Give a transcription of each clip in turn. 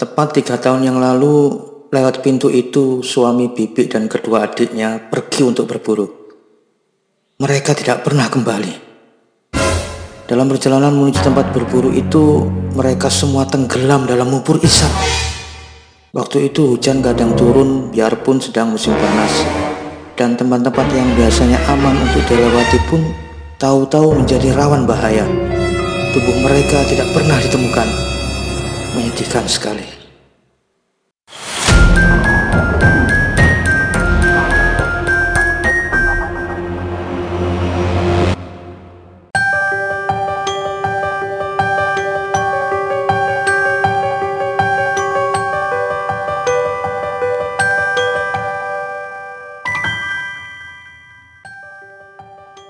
Tepat tiga tahun yang lalu, lewat pintu itu suami Bibi dan kedua adiknya pergi untuk berburu. Mereka tidak pernah kembali. Dalam perjalanan menuju tempat berburu itu, mereka semua tenggelam dalam mubur isap. Waktu itu hujan kadang turun biarpun sedang musim panas. Dan tempat-tempat yang biasanya aman untuk dilewati pun tahu-tahu menjadi rawan bahaya. Tubuh mereka tidak pernah ditemukan menyedihkan sekali.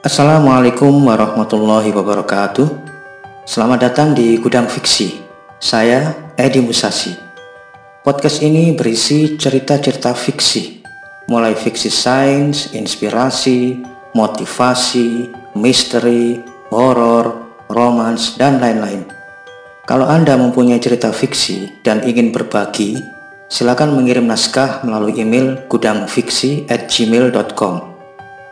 Assalamualaikum warahmatullahi wabarakatuh Selamat datang di Gudang Fiksi saya Edi Musasi. Podcast ini berisi cerita-cerita fiksi, mulai fiksi sains, inspirasi, motivasi, misteri, horor, romans, dan lain-lain. Kalau Anda mempunyai cerita fiksi dan ingin berbagi, silakan mengirim naskah melalui email gudangfiksi@gmail.com.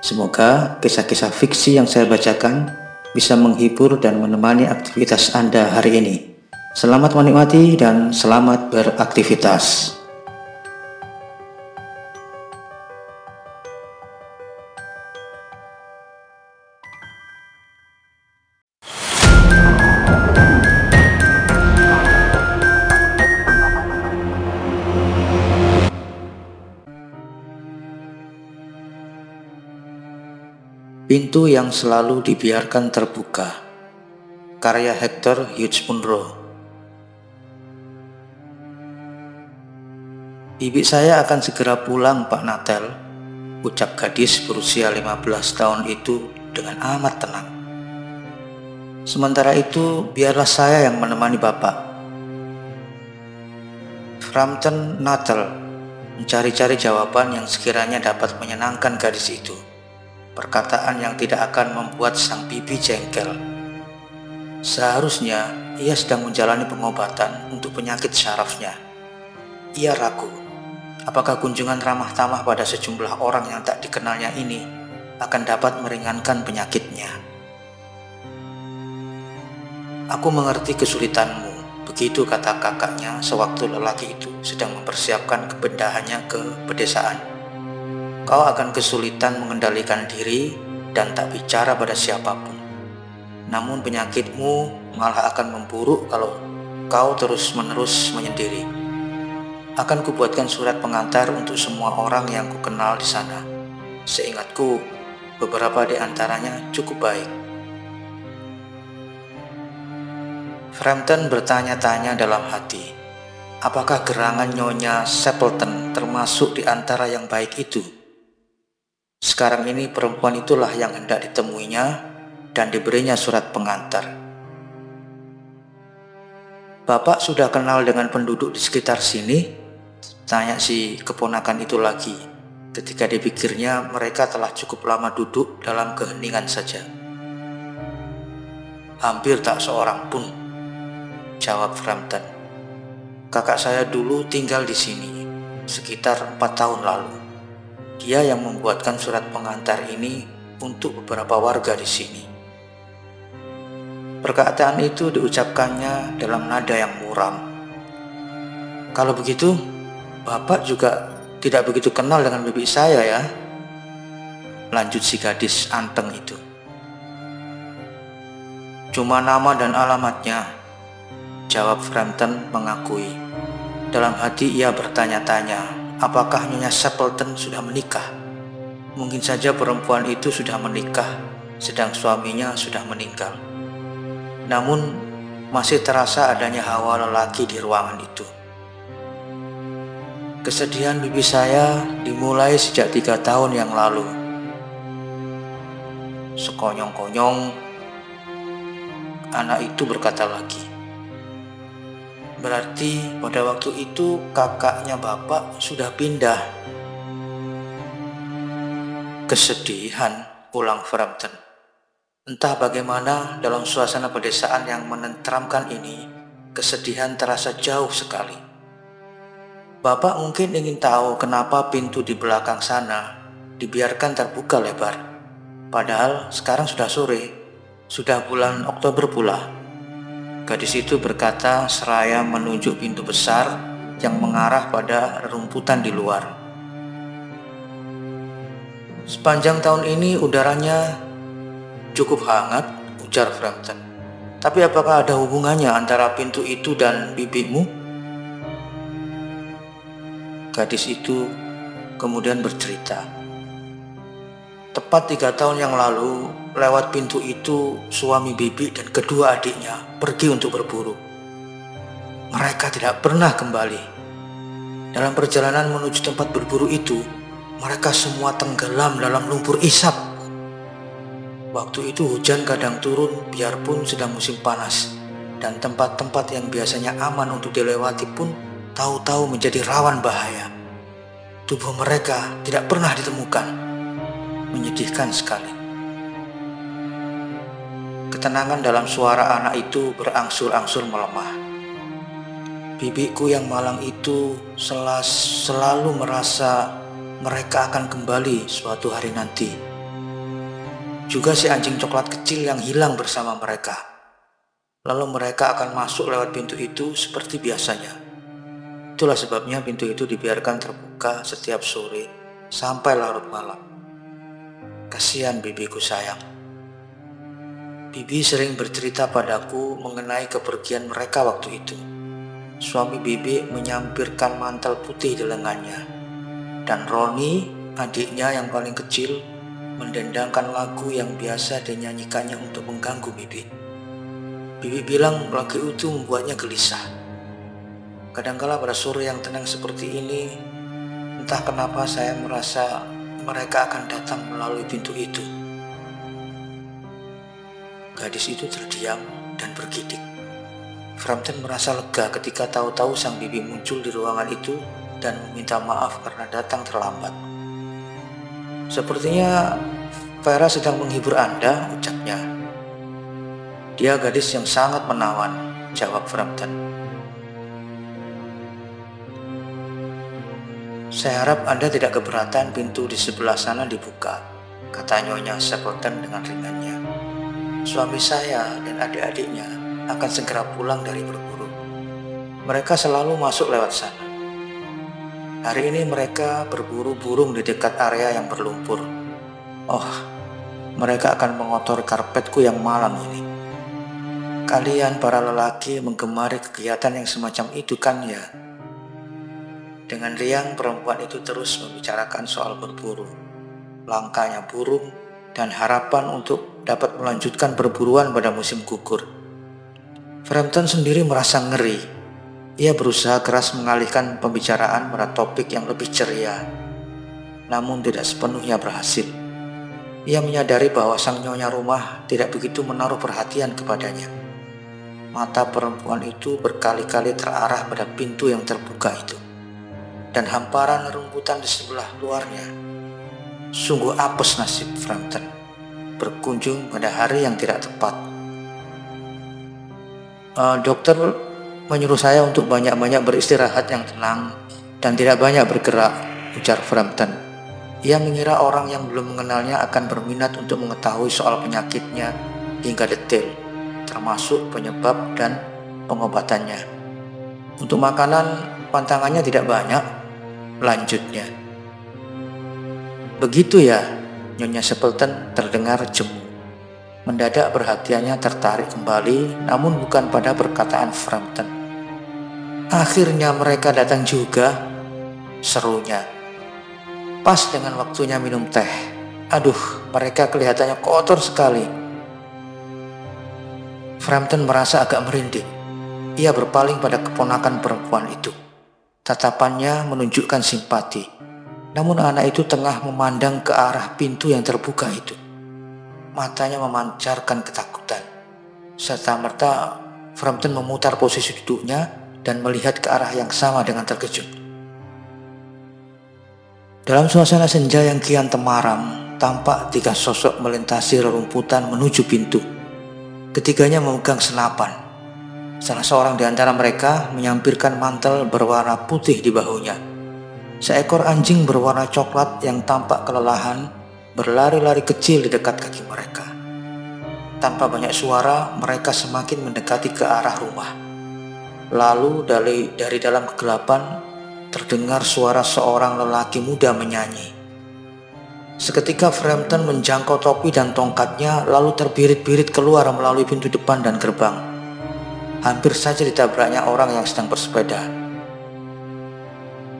Semoga kisah-kisah fiksi yang saya bacakan bisa menghibur dan menemani aktivitas Anda hari ini. Selamat menikmati dan selamat beraktivitas. Pintu yang selalu dibiarkan terbuka Karya Hector Hughes Munro Bibi saya akan segera pulang Pak Natel, ucap gadis berusia 15 tahun itu dengan amat tenang. Sementara itu, biarlah saya yang menemani Bapak. Frampton Natal mencari-cari jawaban yang sekiranya dapat menyenangkan gadis itu. Perkataan yang tidak akan membuat sang bibi jengkel. Seharusnya ia sedang menjalani pengobatan untuk penyakit syarafnya. Ia ragu Apakah kunjungan ramah tamah pada sejumlah orang yang tak dikenalnya ini akan dapat meringankan penyakitnya? Aku mengerti kesulitanmu, begitu kata kakaknya sewaktu lelaki itu sedang mempersiapkan kebendahannya ke pedesaan. Kau akan kesulitan mengendalikan diri dan tak bicara pada siapa pun. Namun penyakitmu malah akan memburuk kalau kau terus-menerus menyendiri. Akan kubuatkan surat pengantar untuk semua orang yang kukenal di sana. Seingatku, beberapa di antaranya cukup baik. Frampton bertanya-tanya dalam hati, apakah gerangan Nyonya Stapleton termasuk di antara yang baik itu? Sekarang ini perempuan itulah yang hendak ditemuinya dan diberinya surat pengantar. Bapak sudah kenal dengan penduduk di sekitar sini? Tanya si keponakan itu lagi ketika dipikirnya mereka telah cukup lama duduk dalam keheningan saja. Hampir tak seorang pun, jawab Frampton. Kakak saya dulu tinggal di sini sekitar empat tahun lalu. Dia yang membuatkan surat pengantar ini untuk beberapa warga di sini. Perkataan itu diucapkannya dalam nada yang muram. Kalau begitu, Bapak juga tidak begitu kenal dengan bibi saya ya. Lanjut si gadis anteng itu. Cuma nama dan alamatnya, jawab Frampton mengakui. Dalam hati ia bertanya-tanya, apakah Nyonya Stapleton sudah menikah? Mungkin saja perempuan itu sudah menikah, sedang suaminya sudah meninggal. Namun, masih terasa adanya hawa lelaki di ruangan itu. Kesedihan bibi saya dimulai sejak tiga tahun yang lalu. Sekonyong-konyong, anak itu berkata lagi. Berarti pada waktu itu kakaknya bapak sudah pindah. Kesedihan, ulang Frampton. Entah bagaimana dalam suasana pedesaan yang menenteramkan ini, kesedihan terasa jauh sekali Bapak mungkin ingin tahu kenapa pintu di belakang sana dibiarkan terbuka lebar. Padahal sekarang sudah sore, sudah bulan Oktober pula. Gadis itu berkata seraya menunjuk pintu besar yang mengarah pada rumputan di luar. Sepanjang tahun ini udaranya cukup hangat, ujar Frampton. Tapi apakah ada hubungannya antara pintu itu dan bibimu? Gadis itu kemudian bercerita. Tepat tiga tahun yang lalu, lewat pintu itu, suami bibi dan kedua adiknya pergi untuk berburu. Mereka tidak pernah kembali. Dalam perjalanan menuju tempat berburu itu, mereka semua tenggelam dalam lumpur isap. Waktu itu hujan kadang turun biarpun sedang musim panas dan tempat-tempat yang biasanya aman untuk dilewati pun tahu-tahu menjadi rawan bahaya. Tubuh mereka tidak pernah ditemukan. Menyedihkan sekali. Ketenangan dalam suara anak itu berangsur-angsur melemah. Bibiku yang malang itu selas, selalu merasa mereka akan kembali suatu hari nanti. Juga si anjing coklat kecil yang hilang bersama mereka. Lalu mereka akan masuk lewat pintu itu seperti biasanya. Itulah sebabnya pintu itu dibiarkan terbuka setiap sore sampai larut malam. Kasihan bibiku sayang. Bibi sering bercerita padaku mengenai kepergian mereka waktu itu. Suami Bibi menyampirkan mantel putih di lengannya dan Roni, adiknya yang paling kecil, mendendangkan lagu yang biasa dinyanyikannya untuk mengganggu Bibi. Bibi bilang lagu itu membuatnya gelisah. Kadangkala pada sore yang tenang seperti ini, entah kenapa saya merasa mereka akan datang melalui pintu itu. Gadis itu terdiam dan bergidik. Frampton merasa lega ketika tahu-tahu sang bibi muncul di ruangan itu dan meminta maaf karena datang terlambat. Sepertinya Vera sedang menghibur Anda, ucapnya. Dia gadis yang sangat menawan, jawab Frampton. Saya harap Anda tidak keberatan pintu di sebelah sana dibuka, kata Nyonya Stapleton dengan ringannya. Suami saya dan adik-adiknya akan segera pulang dari berburu. Mereka selalu masuk lewat sana. Hari ini mereka berburu burung di dekat area yang berlumpur. Oh, mereka akan mengotori karpetku yang malam ini. Kalian para lelaki menggemari kegiatan yang semacam itu kan ya? Dengan riang perempuan itu terus membicarakan soal berburu, langkahnya burung, dan harapan untuk dapat melanjutkan perburuan pada musim gugur. Frampton sendiri merasa ngeri ia berusaha keras mengalihkan pembicaraan pada topik yang lebih ceria, namun tidak sepenuhnya berhasil. Ia menyadari bahwa sang nyonya rumah tidak begitu menaruh perhatian kepadanya. Mata perempuan itu berkali-kali terarah pada pintu yang terbuka itu, dan hamparan rumputan di sebelah luarnya. Sungguh apes nasib Frampton berkunjung pada hari yang tidak tepat. Uh, dokter menyuruh saya untuk banyak-banyak beristirahat yang tenang dan tidak banyak bergerak, ujar Frampton. Ia mengira orang yang belum mengenalnya akan berminat untuk mengetahui soal penyakitnya hingga detail, termasuk penyebab dan pengobatannya. Untuk makanan, pantangannya tidak banyak, lanjutnya. Begitu ya, Nyonya Sepelton terdengar jemu. Mendadak perhatiannya tertarik kembali, namun bukan pada perkataan Frampton. Akhirnya mereka datang juga, serunya. Pas dengan waktunya minum teh. Aduh, mereka kelihatannya kotor sekali. Frampton merasa agak merinding. Ia berpaling pada keponakan perempuan itu. Tatapannya menunjukkan simpati. Namun anak itu tengah memandang ke arah pintu yang terbuka itu. Matanya memancarkan ketakutan. Serta merta Frampton memutar posisi duduknya dan melihat ke arah yang sama dengan terkejut. Dalam suasana senja yang kian temaram, tampak tiga sosok melintasi rerumputan menuju pintu. Ketiganya memegang senapan. Salah seorang di antara mereka menyampirkan mantel berwarna putih di bahunya. Seekor anjing berwarna coklat yang tampak kelelahan berlari-lari kecil di dekat kaki mereka. Tanpa banyak suara, mereka semakin mendekati ke arah rumah. Lalu dari, dari dalam kegelapan terdengar suara seorang lelaki muda menyanyi. Seketika Frampton menjangkau topi dan tongkatnya lalu terbirit-birit keluar melalui pintu depan dan gerbang. Hampir saja ditabraknya orang yang sedang bersepeda.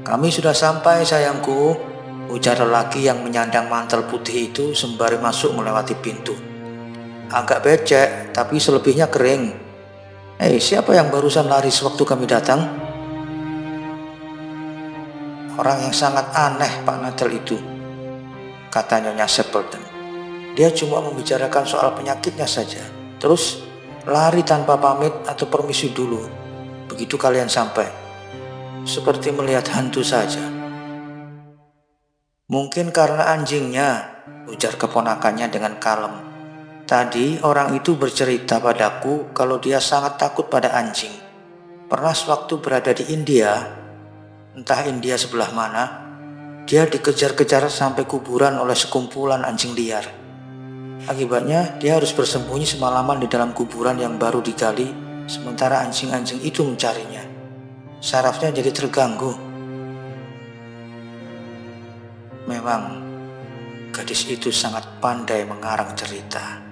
Kami sudah sampai sayangku, ujar lelaki yang menyandang mantel putih itu sembari masuk melewati pintu. Agak becek, tapi selebihnya kering. Eh, hey, siapa yang barusan lari sewaktu kami datang? Orang yang sangat aneh Pak Nadal itu, kata Nyonya. Dia cuma membicarakan soal penyakitnya saja. Terus lari tanpa pamit atau permisi dulu. Begitu kalian sampai. Seperti melihat hantu saja. Mungkin karena anjingnya, ujar keponakannya dengan kalem. Tadi orang itu bercerita padaku kalau dia sangat takut pada anjing. Pernah sewaktu berada di India, entah India sebelah mana, dia dikejar-kejar sampai kuburan oleh sekumpulan anjing liar. Akibatnya, dia harus bersembunyi semalaman di dalam kuburan yang baru digali, sementara anjing-anjing itu mencarinya. Sarafnya jadi terganggu. Memang, gadis itu sangat pandai mengarang cerita.